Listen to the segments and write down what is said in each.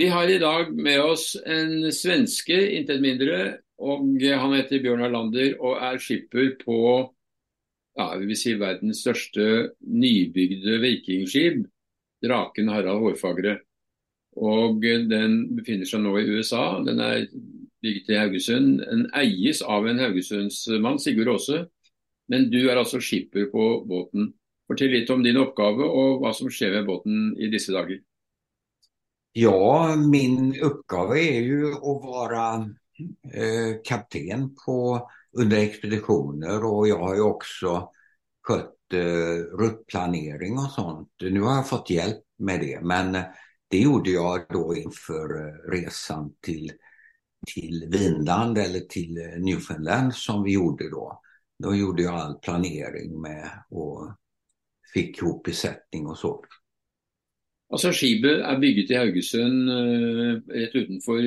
Vi har idag med oss en svenske, intet mindre, och han heter Bjørn Erlander och är skipper på ja, vi vill säga världens största nybyggda vikingskip, Draken Harald Hårfagre. Och den befinner sig nu i USA. Den är byggd i Haugesund. Den ägs av en Haugesundsman, Sigurd Aase. Men du är alltså skipper på båten. Fortell lite om din uppgift och vad som sker med båten i dessa dagar. Ja, min uppgave är ju att vara eh, kapten på, under expeditioner och jag har ju också skött eh, ruttplanering och sånt. Nu har jag fått hjälp med det, men det gjorde jag då inför eh, resan till, till Vinland eller till eh, Newfoundland som vi gjorde då. Då gjorde jag all planering med och fick ihop besättning och så. Altså Skipet er bygget i Haugesund, eh, rett utenfor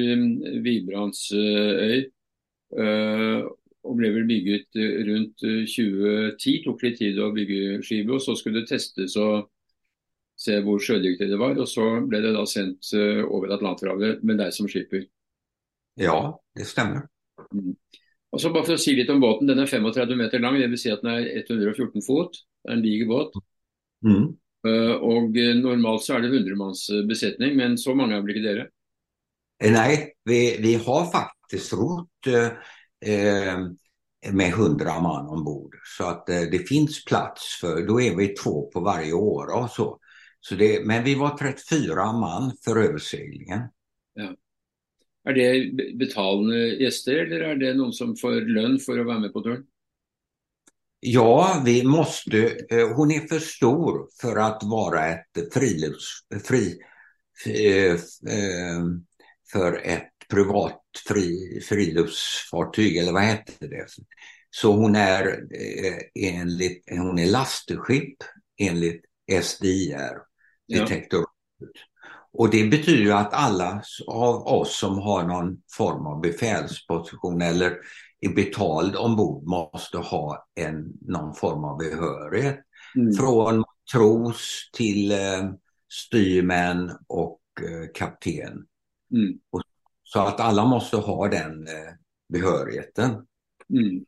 Vibrandsøy. Og ble vel bygget rundt 2010. Tok litt tid å bygge skipet. og Så skulle det testes og se hvor sjødyktig det var. Og så ble det da sendt over Atlanterhavet med deg som skipper. Ja, det stemmer. Mm. Og så bare for å si litt om båten, Den er 35 meter lang, vil Si at den er 114 fot. Det er en diger båt. Mm. Og normalt så er det 100 manns besetning, men så mange vel ikke dere? Nej, vi, vi har faktiskt rott eh, med 100 man ombord. Så att eh, det finns plats för, då är vi två på varje år och så. så det, men vi var 34 man för överseglingen. Ja. Er det betalende gjester, eller er det noen som får lønn for å være med på turen? Ja, vi måste, eh, hon är för stor för att vara ett frilufts, fri, eh, eh, för ett privat fri, friluftsfartyg, eller vad heter det? Så hon är enligt, hon är lasteskip enligt SDIR, Detector. Ja. Och det betyder att alla av oss som har någon form av befälsposition eller är betald ombord måste ha en, någon form av behörighet. Mm. Från matros till eh, styrmän och eh, kapten. Mm. Och, så att alla måste ha den eh, behörigheten. Mm.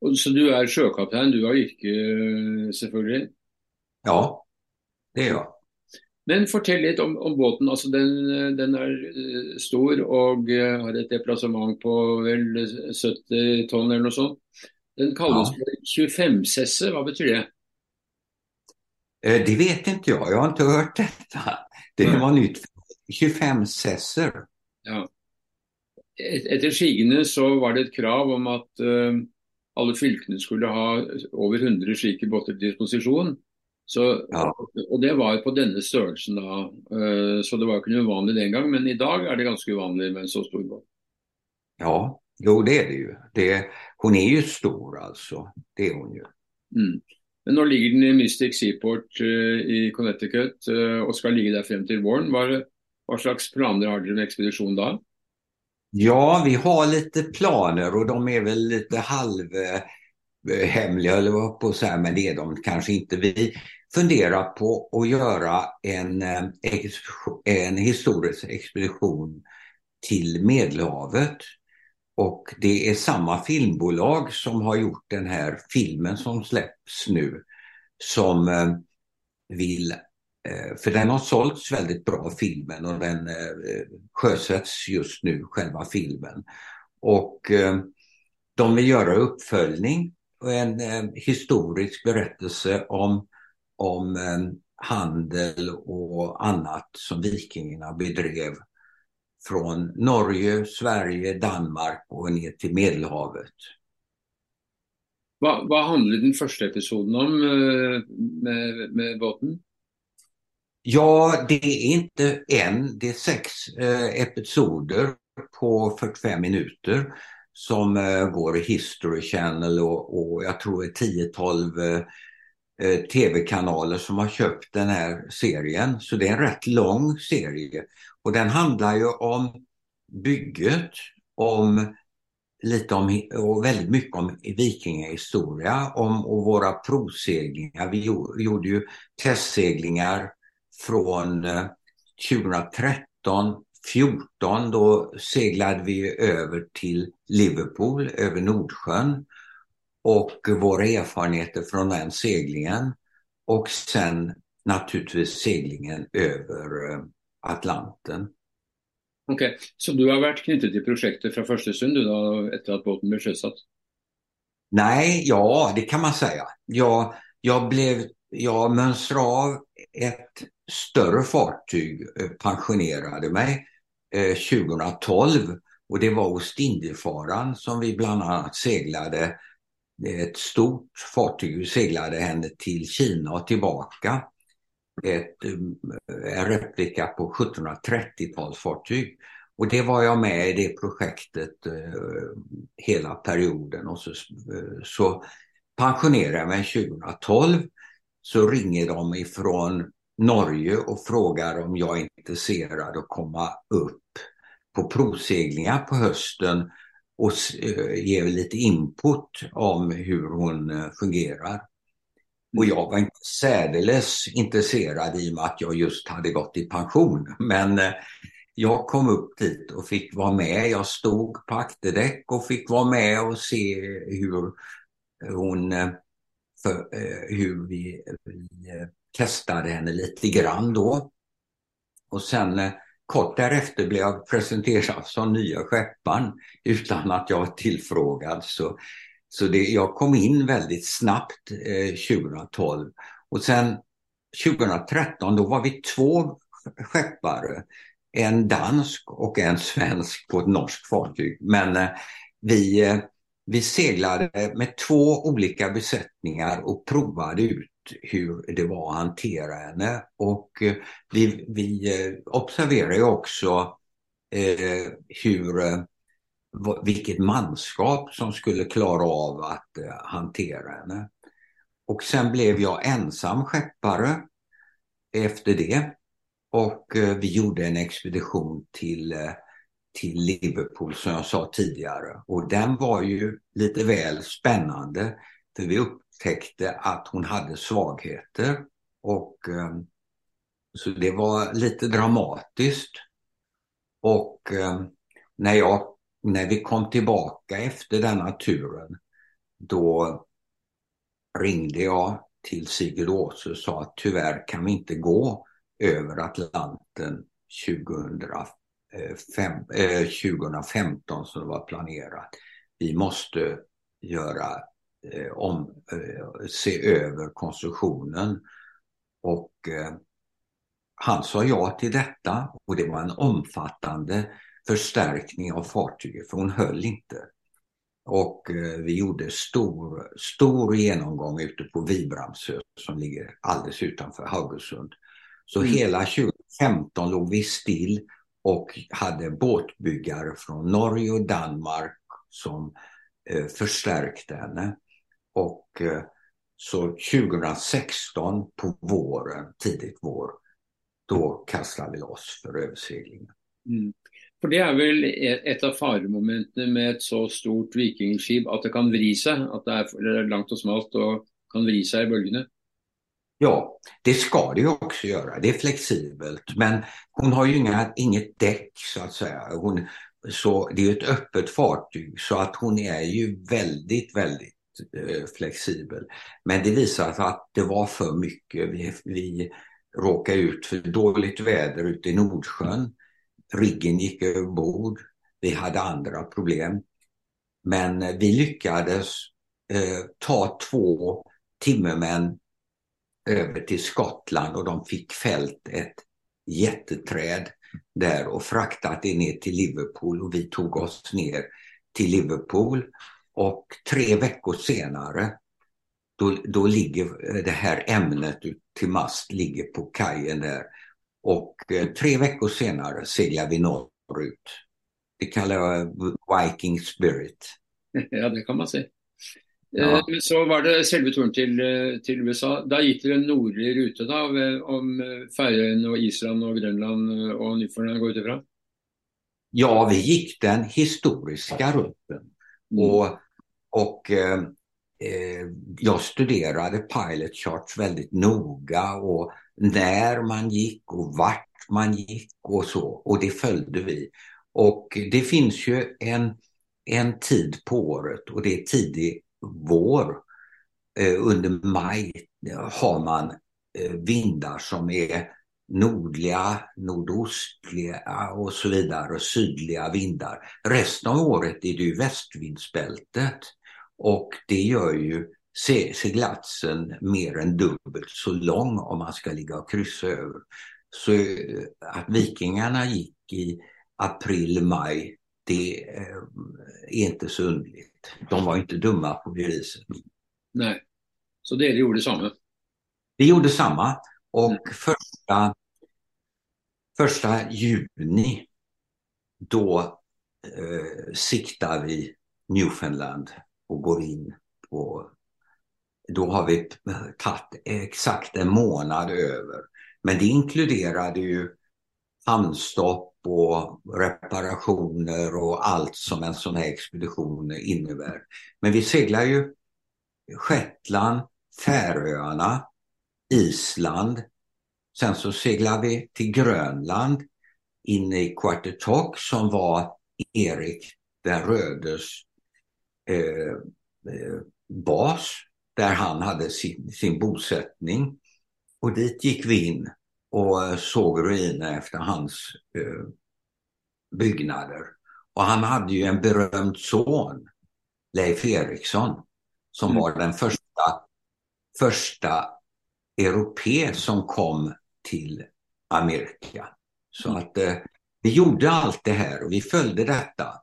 Och så du är sjökapten, du har yrke selvfølgelig? Ja, det är jag. Men fortell litt om, om båten. Altså, den, den, er stor og har et deplassement på vel 70 tonn eller noe sånt. Den kalles ja. for 25-sesse. Hva betyr det? Det vet inte jag. Jag har inte hört detta. Det var nytt. 25 sesser. Ja. Et, etter sigende så var det et krav om at uh, alle fylkene skulle ha over 100 slike båter til disposisjon. Så, ja. Og det var på denne størrelsen da. Uh, så det var ikke noe uvanlig den gang. Men i dag er det ganske uvanlig med en så stor båt. Ja, jo det är det ju. Det, hon är ju stor alltså. Det är hon ju. Mm. Men nå ligger den i Mystic Seaport uh, i Connecticut uh, og skal ligge der frem til våren. Hva, hva slags planer har dere med ekspedisjonen da? Ja, vi har lite planer och de är väl lite halvhemliga, eller på så här, men det är de kanske inte. Vi fundera på att göra en, eh, en historisk expedition till Medelhavet. Och det är samma filmbolag som har gjort den här filmen som släpps nu som eh, vill eh, för den har sålts väldigt bra filmen och den sjösätts just nu, själva filmen. Och de vill göra uppföljning och en historisk berättelse om, om handel och annat som vikingarna bedrev från Norge, Sverige, Danmark och ner till Medelhavet. Vad, vad handlade den första episoden om med, med båten? Ja, det är inte en, det är sex eh, episoder på 45 minuter som eh, går i History Channel och, och jag tror det är 10-12 eh, Eh, tv-kanaler som har köpt den här serien. Så det är en rätt lång serie. Och den handlar ju om bygget, om lite om, och väldigt mycket om vikingahistoria, om och våra provseglingar. Vi gjorde ju testseglingar från eh, 2013 14 då seglade vi över till Liverpool över Nordsjön och våra erfarenheter från den seglingen och sen naturligtvis seglingen över eh, Atlanten. Okej, okay. så du har varit knuten till projektet från första stund då, efter att båten blev sjösatt? Nej, ja det kan man säga. Jag, jag, blev, jag mönstrade av ett större fartyg, eh, pensionerade mig eh, 2012 och det var Ostindiefararen som vi bland annat seglade ett stort fartyg. Vi seglade henne till Kina och tillbaka. Ett, eh, en replika på 1730-talsfartyg. Och det var jag med i det projektet eh, hela perioden. Och så, eh, så pensionerade jag mig 2012. Så ringer de ifrån Norge och frågar om jag är intresserad att komma upp på provseglingar på hösten och eh, ge lite input om hur hon eh, fungerar. Och jag var inte särdeles intresserad i och med att jag just hade gått i pension. Men eh, jag kom upp dit och fick vara med. Jag stod på akterdäck och fick vara med och se hur hon för, hur vi, vi testade henne lite grann då. Och sen Kort därefter blev jag presenterad som nya skepparen utan att jag var tillfrågad. Så, så det, jag kom in väldigt snabbt eh, 2012. Och sen 2013 då var vi två skeppare. En dansk och en svensk på ett norskt fartyg. Men eh, vi, eh, vi seglade med två olika besättningar och provade ut hur det var att hantera henne. Och eh, vi, vi eh, observerar ju också eh, hur, eh, vilket manskap som skulle klara av att eh, hantera henne. Och sen blev jag ensam skeppare efter det. Och eh, vi gjorde en expedition till, eh, till Liverpool som jag sa tidigare. Och den var ju lite väl spännande. För vi upp, upptäckte att hon hade svagheter. Och eh, Så det var lite dramatiskt. Och eh, när, jag, när vi kom tillbaka efter denna turen, då ringde jag till Sigurd Åse och sa att tyvärr kan vi inte gå över Atlanten 2005, eh, 2015 som det var planerat. Vi måste göra om, eh, se över konstruktionen. Och eh, han sa ja till detta och det var en omfattande förstärkning av fartyget för hon höll inte. Och eh, vi gjorde stor, stor genomgång ute på Vibramsö som ligger alldeles utanför Haugesund. Så mm. hela 2015 låg vi still och hade båtbyggare från Norge och Danmark som eh, förstärkte henne. Och eh, så 2016 på våren, tidigt vår, då kastade vi loss för överseglingen. Mm. För det är väl ett av faremomenten med ett så stort vikingskip, att det kan vrida sig, att det är långt och smalt och kan vrida sig i bölgerna? Ja, det ska det ju också göra. Det är flexibelt. Men hon har ju inga, inget däck så att säga. Hon, så det är ett öppet fartyg så att hon är ju väldigt, väldigt Eh, flexibel. Men det visade sig att det var för mycket. Vi, vi råkade ut för dåligt väder ute i Nordsjön. Riggen gick över bord. Vi hade andra problem. Men eh, vi lyckades eh, ta två timmermän över till Skottland och de fick fällt ett jätteträd där och fraktat det ner till Liverpool och vi tog oss ner till Liverpool och tre veckor senare då, då ligger det här ämnet till mast ligger på kajen där. Och eh, tre veckor senare seglar vi norrut. Det kallar jag Viking Spirit. Ja, det kan man säga. Ja. Eh, så var det själva turen till, eh, till USA. Då gick det en nordlig ruta då, om Färöarna och Island och Grönland och Nyfoundland går utifrån? Ja, vi gick den historiska rutten. Mm. Och och eh, eh, jag studerade pilot charts väldigt noga och när man gick och vart man gick och så och det följde vi. Och det finns ju en, en tid på året och det är tidig vår. Eh, under maj har man eh, vindar som är nordliga, nordostliga och så vidare och sydliga vindar. Resten av året är det ju västvindsbältet och det gör ju seglatsen mer än dubbelt så lång om man ska ligga och kryssa över. Så eh, att vikingarna gick i april, maj, det eh, är inte så underligt. De var inte dumma på det viset. Nej, så det gjorde samma? Det gjorde samma och mm. första, första juni då eh, siktar vi Newfoundland och går in på då har vi tagit exakt en månad över. Men det inkluderade ju hamnstopp och reparationer och allt som en sån här expedition innebär. Men vi seglar ju Shetland, Färöarna, Island. Sen så seglar vi till Grönland in i Quartetok som var Erik den rödes eh, eh, bas där han hade sin, sin bosättning. Och dit gick vi in och såg ruiner efter hans eh, byggnader. Och han hade ju en berömd son, Leif Eriksson, som mm. var den första, första europe som kom till Amerika. Så mm. att eh, vi gjorde allt det här och vi följde detta.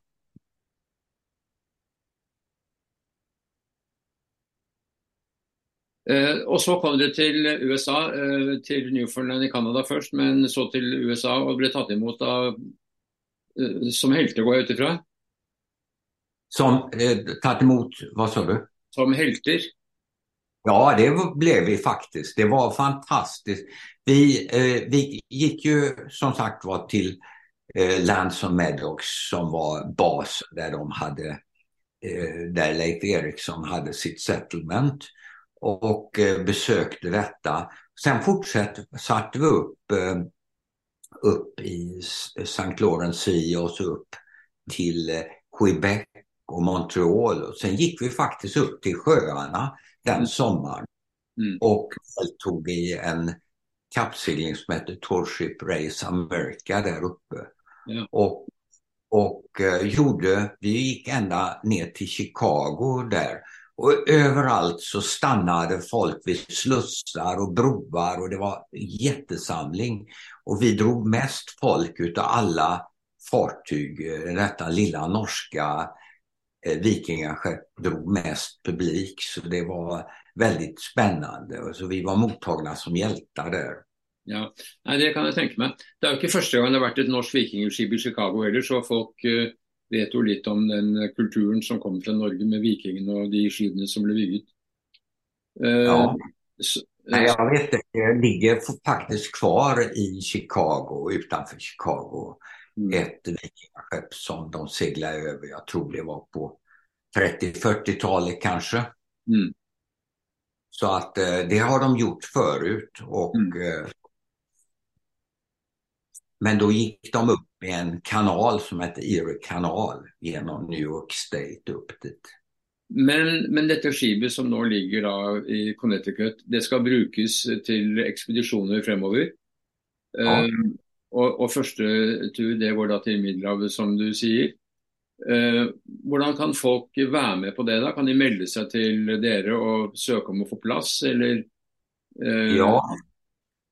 Och så kom det till USA, eh, till Newfoundland i Kanada först, men så till USA och blev taget emot av, eh, som hjältar går jag utifrån. Som eh, tagit emot, vad sa du? Som hjältar. Ja, det blev vi faktiskt. Det var fantastiskt. Vi, eh, vi gick ju som sagt var till eh, Lanson Meadows som var bas där de hade, eh, där Leif Eriksson hade sitt settlement och eh, besökte detta. Sen fortsatte vi upp, eh, upp i St. Lawrence Sea och så upp till eh, Quebec och Montreal. Och sen gick vi faktiskt upp till sjöarna den mm. sommaren mm. och deltog i en kappsegling som heter Torship Race America där uppe. Ja. Och, och gjorde, vi gick ända ner till Chicago där och överallt så stannade folk vid slussar och broar och det var jättesamling. Och vi drog mest folk utav alla fartyg, detta lilla norska eh, vikingaskepp drog mest publik. Så det var väldigt spännande. Så vi var mottagna som hjältar där. Ja, Nej, det kan jag tänka mig. Det är ju inte första gången det har varit ett norskt vikingaskepp i Chicago heller, så folk eh, vet jo litt om den kulturen som kom fra Norge med vikingene og de skipene som ble bygget. Uh, ja. Så, Nej, jag vet inte. Det ligger faktiskt kvar i Chicago, utanför Chicago, mm. ett vikingaskepp som de seglade över. Jag tror det var på 30-40-talet kanske. Mm. Så att eh, det har de gjort förut och mm. Eh, men då gick de upp i en kanal som heter Erie kanal genom New York State upp dit. Men, men detta skipet som nu ligger då i Connecticut, det ska brukas till expeditioner framöver. Ja. Um, och, och första tur det går då till Middelhavet som du säger. Uh, Hur kan folk vara med på det? då? Kan de melde sig till er och söka om att få plats? Eller, uh... Ja,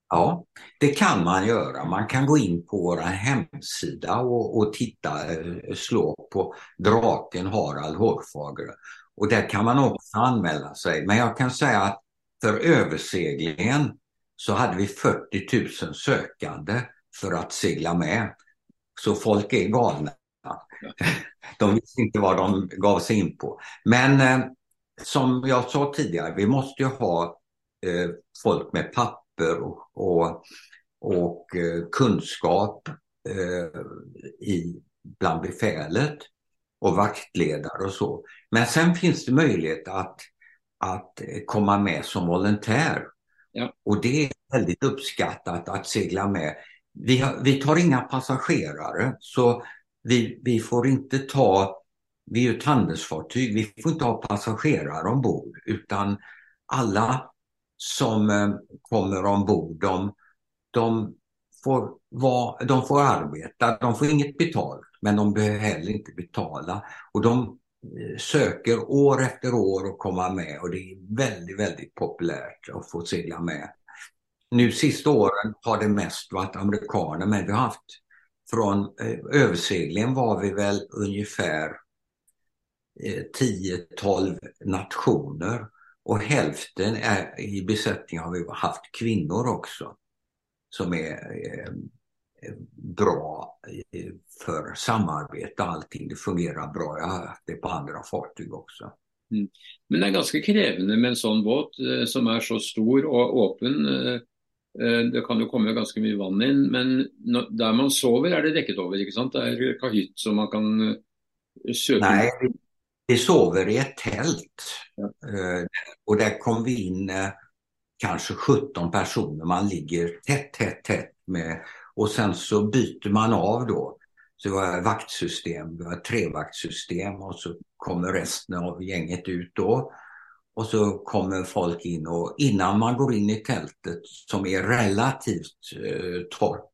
Ja, det kan man göra. Man kan gå in på vår hemsida och, och titta, eh, slå på Draken Harald Hårfagre. Och där kan man också anmäla sig. Men jag kan säga att för överseglingen så hade vi 40 000 sökande för att segla med. Så folk är galna. De visste inte vad de gav sig in på. Men eh, som jag sa tidigare, vi måste ju ha eh, folk med papper papper och, och, och eh, kunskap eh, i, bland befälet och vaktledare och så. Men sen finns det möjlighet att, att komma med som volontär. Ja. Och det är väldigt uppskattat att segla med. vi, har, vi tar inga passagerare så vi, vi får inte ta, vi är ett handelsfartyg, vi får inte ha passagerare ombord utan alla som eh, kommer ombord de, de, får vara, de får arbeta, de får inget betalt men de behöver heller inte betala. Och de eh, söker år efter år att komma med och det är väldigt, väldigt populärt att få segla med. Nu sista åren har det mest varit amerikaner men vi har haft från eh, överseglingen var vi väl ungefär eh, 10-12 nationer och hälften är, i besättningen har vi haft kvinnor också som är eh, bra eh, för samarbete och allting. Det fungerar bra. Jag har haft det på andra fartyg också. Mm. Men det är ganska krävande med en sån båt eh, som är så stor och öppen. Eh, det kan ju komma ganska mycket vatten in, men där man sover är det däcket över, inte sant? Det är kahytt som man kan söka. Nej, vi sover i ett tält. Ja. Och där kom vi in kanske 17 personer. Man ligger tätt, tätt, tätt med och sen så byter man av då. Så vi har vaktsystem, vi har trevaktsystem och så kommer resten av gänget ut då. Och så kommer folk in och innan man går in i tältet som är relativt eh, torrt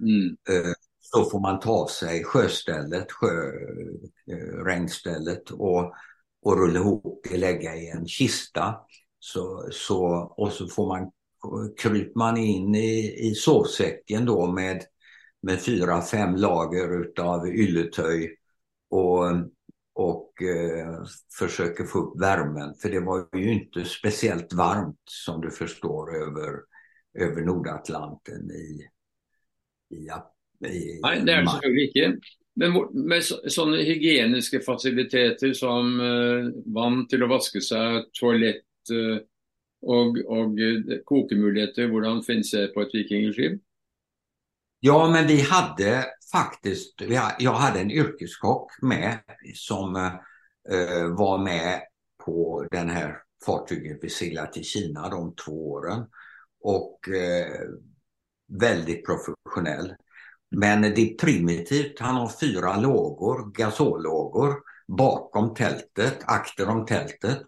mm. eh, så får man ta sig sjöstället, sjöregnstället eh, och, och rulla ihop det, lägga i en kista. Så, så, och så får man kryper man in i, i sovsäcken då med, med fyra, fem lager utav ylletöj och, och eh, försöker få upp värmen. För det var ju inte speciellt varmt som du förstår över, över Nordatlanten i, i, i Nej, det är det selvfølgelig ikke. Men med sådana hygieniska faciliteter som eh, vann till att vaska sig, toalett, eh, och, och eh, kokemöjligheter, hur finns det på ett vikingskip? Ja, men vi hade faktiskt, jag hade en yrkeskock med som eh, var med på den här fartyget vi seglade till Kina de två åren. Och eh, väldigt professionell. Men det är primitivt. Han har fyra lågor, gasollågor, bakom tältet, akter om tältet.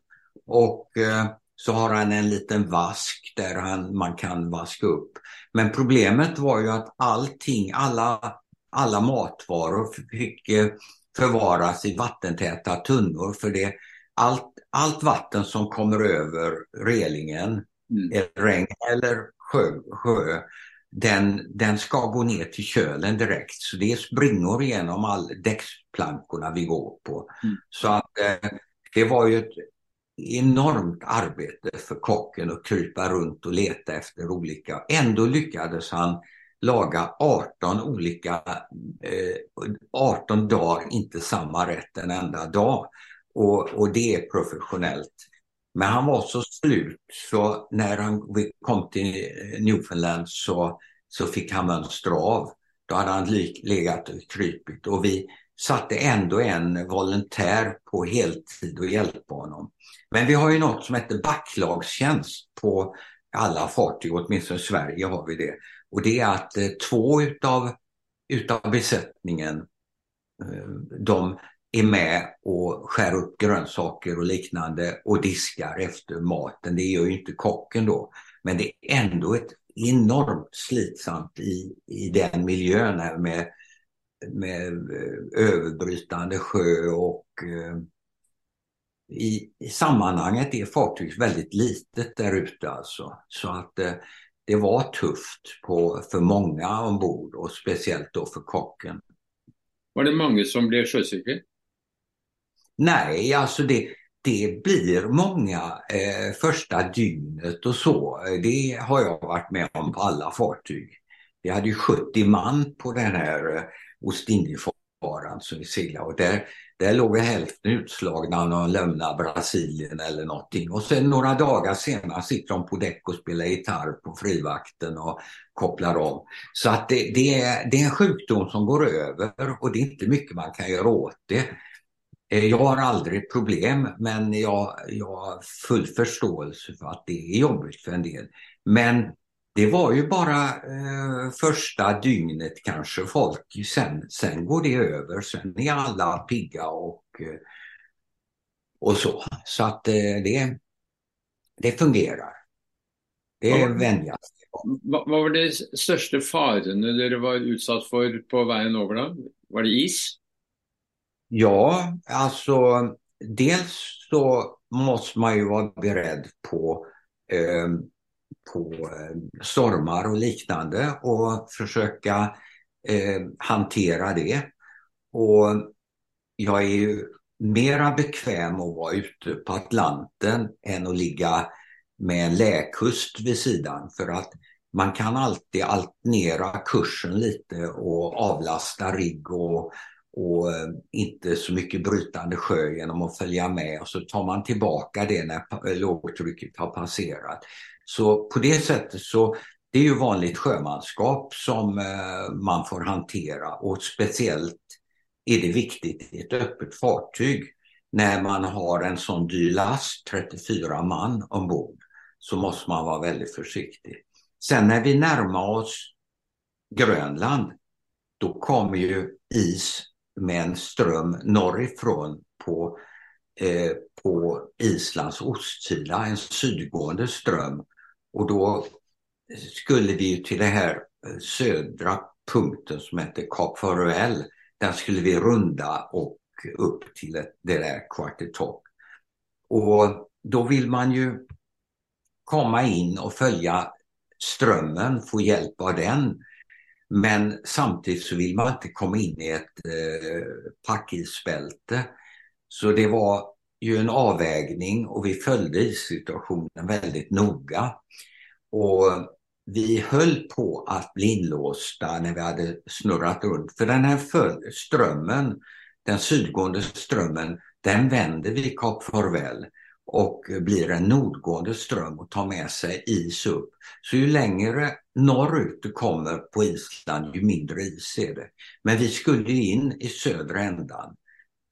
Och eh, så har han en liten vask där han, man kan vaska upp. Men problemet var ju att allting, alla, alla matvaror fick eh, förvaras i vattentäta tunnor för det allt, allt vatten som kommer över relingen, mm. regn eller sjö, sjö den, den ska gå ner till kölen direkt. Så det är springor genom all däcksplankorna vi går på. Mm. Så att eh, det var ju ett enormt arbete för kocken att krypa runt och leta efter olika. Ändå lyckades han laga 18 olika, eh, 18 dagar, inte samma rätt en enda dag. Och, och det är professionellt. Men han var så slut så när han kom till Newfoundland så, så fick han mönstra av. Då hade han legat och krypit och vi satte ändå en volontär på heltid och hjälpa honom. Men vi har ju något som heter backlagstjänst på alla fartyg, åtminstone i Sverige har vi det. Och det är att eh, två utav, utav besättningen eh, de är med och skär upp grönsaker och liknande och diskar efter maten. Det gör ju inte kocken då. Men det är ändå ett enormt slitsamt i, i den miljön med, med eh, överbrytande sjö och eh, i, i sammanhanget är fartyget väldigt litet där ute alltså. Så att eh, det var tufft på, för många ombord och speciellt då för kocken. Var det många som blev sjösjuka? Nej, alltså det, det blir många eh, första dygnet och så. Det har jag varit med om på alla fartyg. Vi hade ju 70 man på den här eh, Ostindiefararen som vi seglade och där där låg hälften utslagna när de lämnade Brasilien eller någonting. Och sen några dagar senare sitter de på däck och spelar gitarr på frivakten och kopplar om. Så att det, det, är, det är en sjukdom som går över och det är inte mycket man kan göra åt det. Eh, jag har aldrig problem men jag, jag har full förståelse för att det är jobbigt för en del. Men det var ju bara eh, första dygnet kanske folk, sen, sen går det över, sen är alla pigga och, eh, och så. Så att eh, det, det fungerar. Det är vänja Vad var det största farorna du var utsatt för på vägen över då? Var det is? Ja, alltså dels så måste man ju vara beredd på ehm, eh, på stormar och liknande och försöka eh, hantera det. Och jag är ju mera bekväm att vara ute på Atlanten än att ligga med en läkust vid sidan för att man kan alltid alternera kursen lite och avlasta rigg och, och eh, inte så mycket brytande sjö genom att följa med och så tar man tillbaka det när eh, lågtrycket har passerat. Så på det sättet så det är ju vanligt sjömanskap som eh, man får hantera och speciellt är det viktigt i ett öppet fartyg när man har en sån dyr last, 34 man ombord, så måste man vara väldigt försiktig. Sen när vi närmar oss Grönland, då kommer ju is med en ström norrifrån på, eh, på Islands ostsida, en sydgående ström och då skulle vi till den här eh, södra punkten som heter Kap Farvel. Där skulle vi runda och upp till det där Quartertop. Och då vill man ju komma in och följa strömmen, få hjälp av den. Men samtidigt så vill man inte komma in i ett eh, packisbälte. Så det var ju en avvägning och vi följde situationen väldigt noga. Och vi höll på att bli inlåsta när vi hade snurrat runt. För den här strömmen, den sydgående strömmen, den vänder vid Kap farväl och blir en nordgående ström och tar med sig is upp. Så ju längre norrut du kommer på Island, ju mindre is är det. Men vi skulle in i södra ändan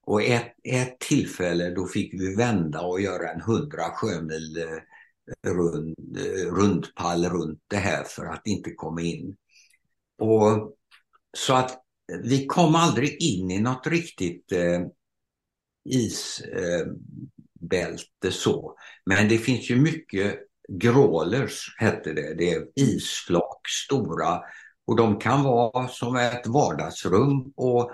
och ett, ett tillfälle då fick vi vända och göra en 100 sjömil eh, rund, eh, rundpall runt det här för att inte komma in. Och, så att vi kom aldrig in i något riktigt eh, is, eh, så. Men det finns ju mycket grålers, hette det. Det är isflak, stora. Och de kan vara som ett vardagsrum och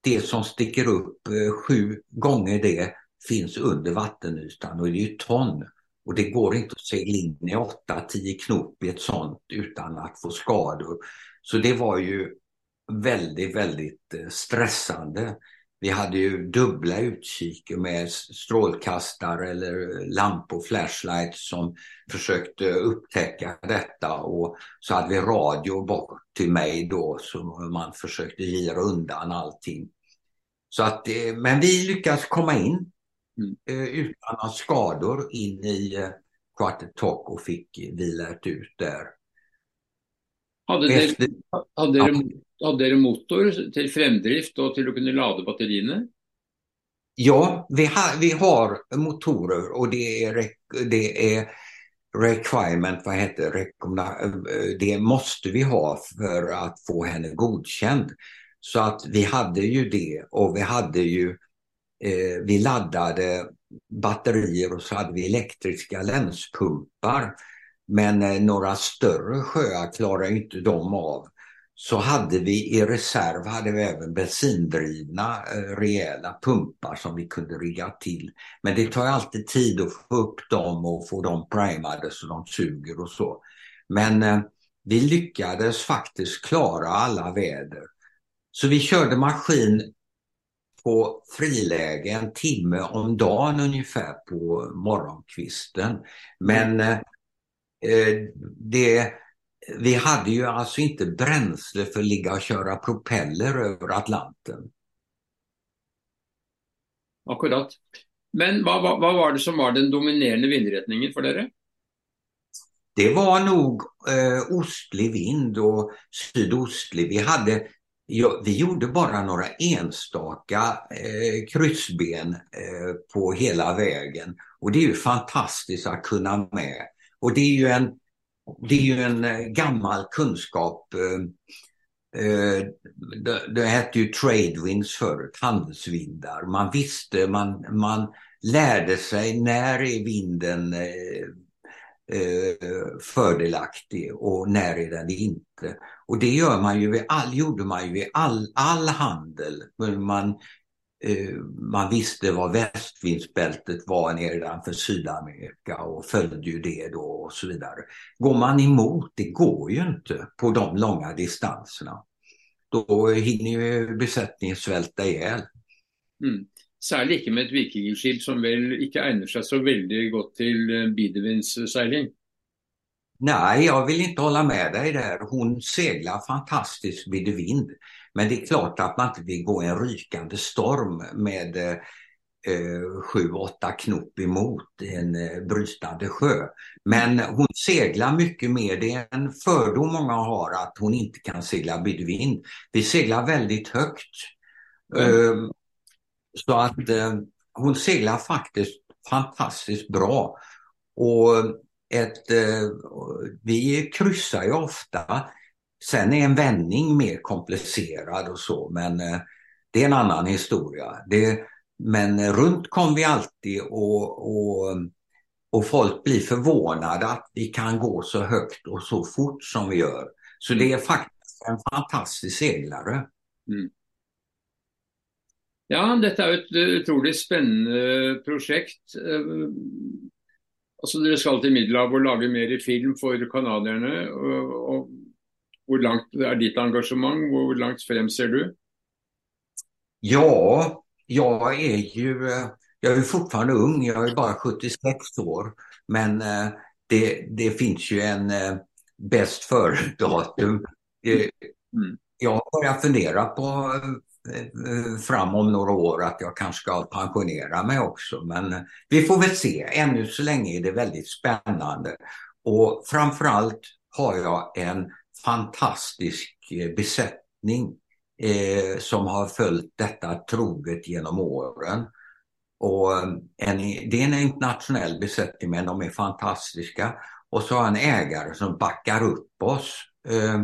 det som sticker upp eh, sju gånger det finns under vattenytan och det är ju ton. Och det går inte att segla in i 8-10 knop i ett sånt utan att få skador. Så det var ju väldigt, väldigt eh, stressande. Vi hade ju dubbla utkik med strålkastare eller lampor, flashlights som försökte upptäcka detta och så hade vi radio bort till mig då så man försökte gira undan allting. Så att, eh, men vi lyckades komma in mm. Eh, utan skador in i eh, Quartertock och fick vilat ut där. Hade Efter... hade ja. hade motor till framdrift och till att kunna ladda batterierna? Ja, vi har, vi har motorer och det är, det är requirement, vad heter det, det måste vi ha för att få henne godkänd. Så att vi hade ju det och vi hade ju, eh, vi laddade batterier och så hade vi elektriska länspumpar. Men eh, några större sjöar klarar inte de av. Så hade vi i reserv hade vi även bensindrivna eh, rejäla pumpar som vi kunde rigga till. Men det tar alltid tid att få upp dem och få dem primade så de suger och så. Men eh, vi lyckades faktiskt klara alla väder. Så vi körde maskin på friläge en timme om dagen ungefär på morgonkvisten. Men eh, eh det, vi hade ju alltså inte bränsle för att ligga och köra propeller över Atlanten. Akkurat. Men vad, vad, vad var det som var den dominerande vindriktningen för er? Det var nog eh, ostlig vind och sydostlig. Vi hade Ja, vi gjorde bara några enstaka eh, kryssben eh, på hela vägen och det är ju fantastiskt att kunna med. Och det är ju en, det är ju en eh, gammal kunskap. Eh, eh, det, det hette ju tradewinds förut, handelsvindar. Man visste, man, man lärde sig när är vinden fördelaktig och när är den inte. Och det gör man ju vid all, gjorde man ju vid all, all handel. Man, man visste vad västvindsbältet var nedanför Sydamerika och följde ju det då och så vidare. Går man emot, det går ju inte på de långa distanserna. Då hinner ju besättningen svälta ihjäl. Mm. Særlig ikke med ett vikingskip som väl inte egner sig så väldigt gott till eh, bidevindsseiling. Nej, jag vill inte hålla med dig där. Hon seglar fantastiskt bidevind. Men det är klart att man inte vill gå en rykande storm med eh, sju, åtta knop emot en eh, brytande sjö. Men hon seglar mycket mer. Det är en fördom många har att hon inte kan segla bydvind. Vi seglar väldigt högt. Eh, så att eh, hon seglar faktiskt fantastiskt bra. Och ett, eh, vi kryssar ju ofta Sen är en vändning mer komplicerad och så, men eh, det är en annan historia. Det, men eh, runt kom vi alltid och, och, och folk blir förvånade att vi kan gå så högt och så fort som vi gör. Så det är faktiskt en fantastisk seglare. Mm. Ja, detta är ett eh, otroligt spännande projekt. Eh, alltså, dere skal til Middelhavet og lage mer film för kanadierna. Og, og hur långt är ditt engagemang? Hur långt frem ser du? Ja, jag är ju jag är fortfarande ung, jag är bara 76 år. Men eh, det, det finns ju en eh, bäst före-datum. Eh, mm. Jag har börjat fundera på fram om några år att jag kanske ska pensionera mig också. Men vi får väl se. Ännu så länge är det väldigt spännande. Och framförallt har jag en fantastisk eh, besättning eh, som har följt detta troget genom åren. Och eh, en, det är en internationell besättning men de är fantastiska. Och så har en ägare som backar upp oss eh,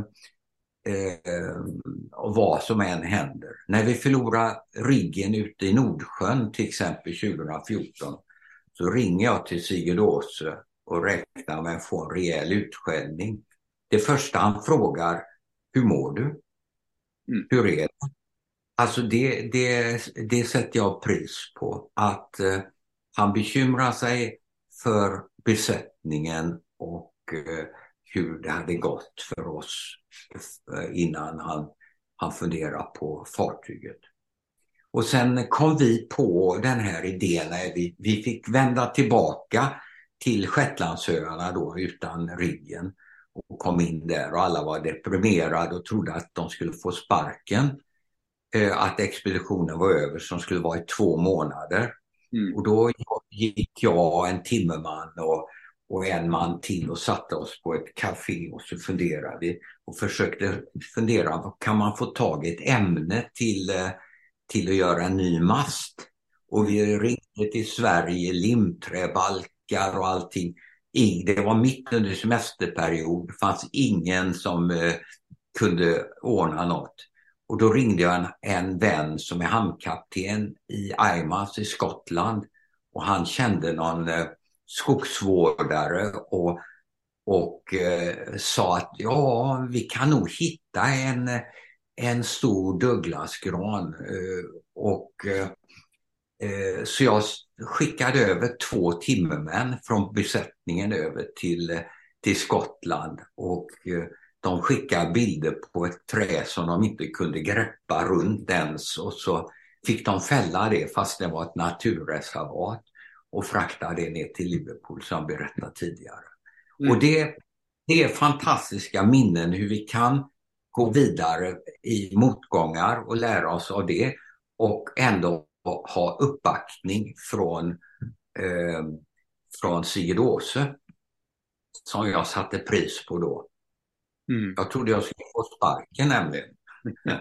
eh, vad som än händer. När vi förlorar riggen ute i Nordsjön till exempel 2014 så ringer jag till Sigurd Åse och räknar med att få en rejäl utskällning. Det första han frågar, hur mår du? Mm. Hur är det? Alltså det, det, det sätter jag pris på. Att eh, han bekymrar sig för besättningen och eh, hur det hade gått för oss eh, innan han, han funderar på fartyget. Och sen kom vi på den här idén när vi, vi fick vända tillbaka till Shetlandsöarna då utan riggen och kom in där och alla var deprimerade och trodde att de skulle få sparken. Eh, att expeditionen var över som skulle vara i två månader. Mm. Och då gick jag, en timmerman och, och en man till och satte oss på ett café och så funderade vi och försökte fundera, kan man få tag i ett ämne till, eh, till att göra en ny mast? Och vi ringde till Sverige, limträbalkar och allting det var mitt under semesterperiod, det fanns ingen som eh, kunde ordna något. Och då ringde jag en, en vän som är hamnkapten i Imas i Skottland och han kände någon eh, skogsvårdare och, och eh, sa att ja, vi kan nog hitta en, en stor Douglasgran eh, och Eh, så jag skickade över två timmermän från besättningen över till, till Skottland och eh, de skickade bilder på ett trä som de inte kunde greppa runt ens och så fick de fälla det fast det var ett naturreservat och frakta det ner till Liverpool som jag berättade tidigare. Mm. Och det, det är fantastiska minnen hur vi kan gå vidare i motgångar och lära oss av det och ändå ha uppbackning från, eh, från Sigrid Åse som jag satte pris på då. Mm. Jag trodde jag skulle få sparken nämligen.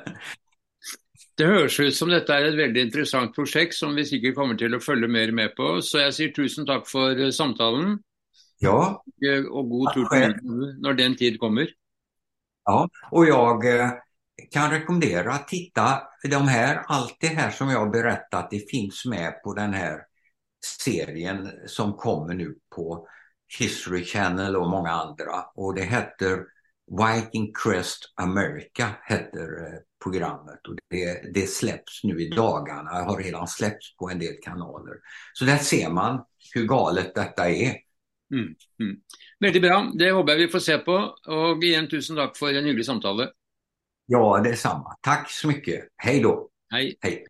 Det hörs ut som detta är ett väldigt intressant projekt som vi säkert kommer till att följa mer med på. Så jag säger tusen tack för eh, samtalen. Ja. Och god tur till när den tid kommer. Ja, och jag eh, kan rekommendera att titta, de här, allt det här som jag har berättat, det finns med på den här serien som kommer nu på History Channel och många andra. Och det heter Viking Crest America, heter eh, programmet. Och det, det släpps nu i dagarna, har redan släppts på en del kanaler. Så där ser man hur galet detta är. Mm, mm. Väldigt bra, det hoppas jag vi får se på. Och igen tusen tack för en hygglig samtal. Ja, detsamma. Tack så mycket. Hej då. Hej. Hej.